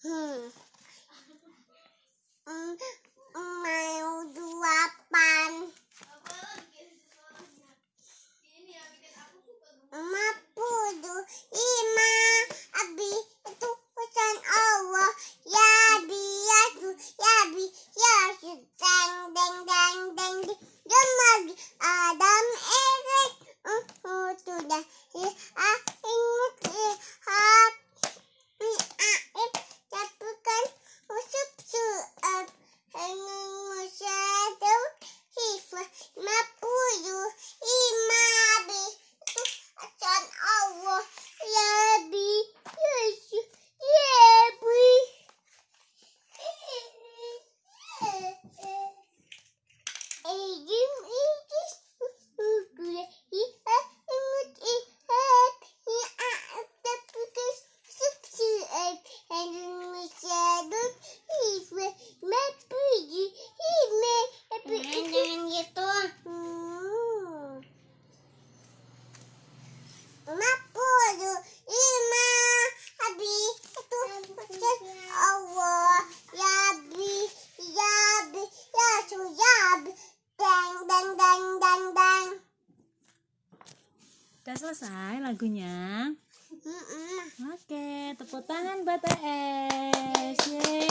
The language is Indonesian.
Hmm. Mau delapan. Emak Udah selesai lagunya? Mm -mm. Oke, tepuk tangan buat ES. Yeay.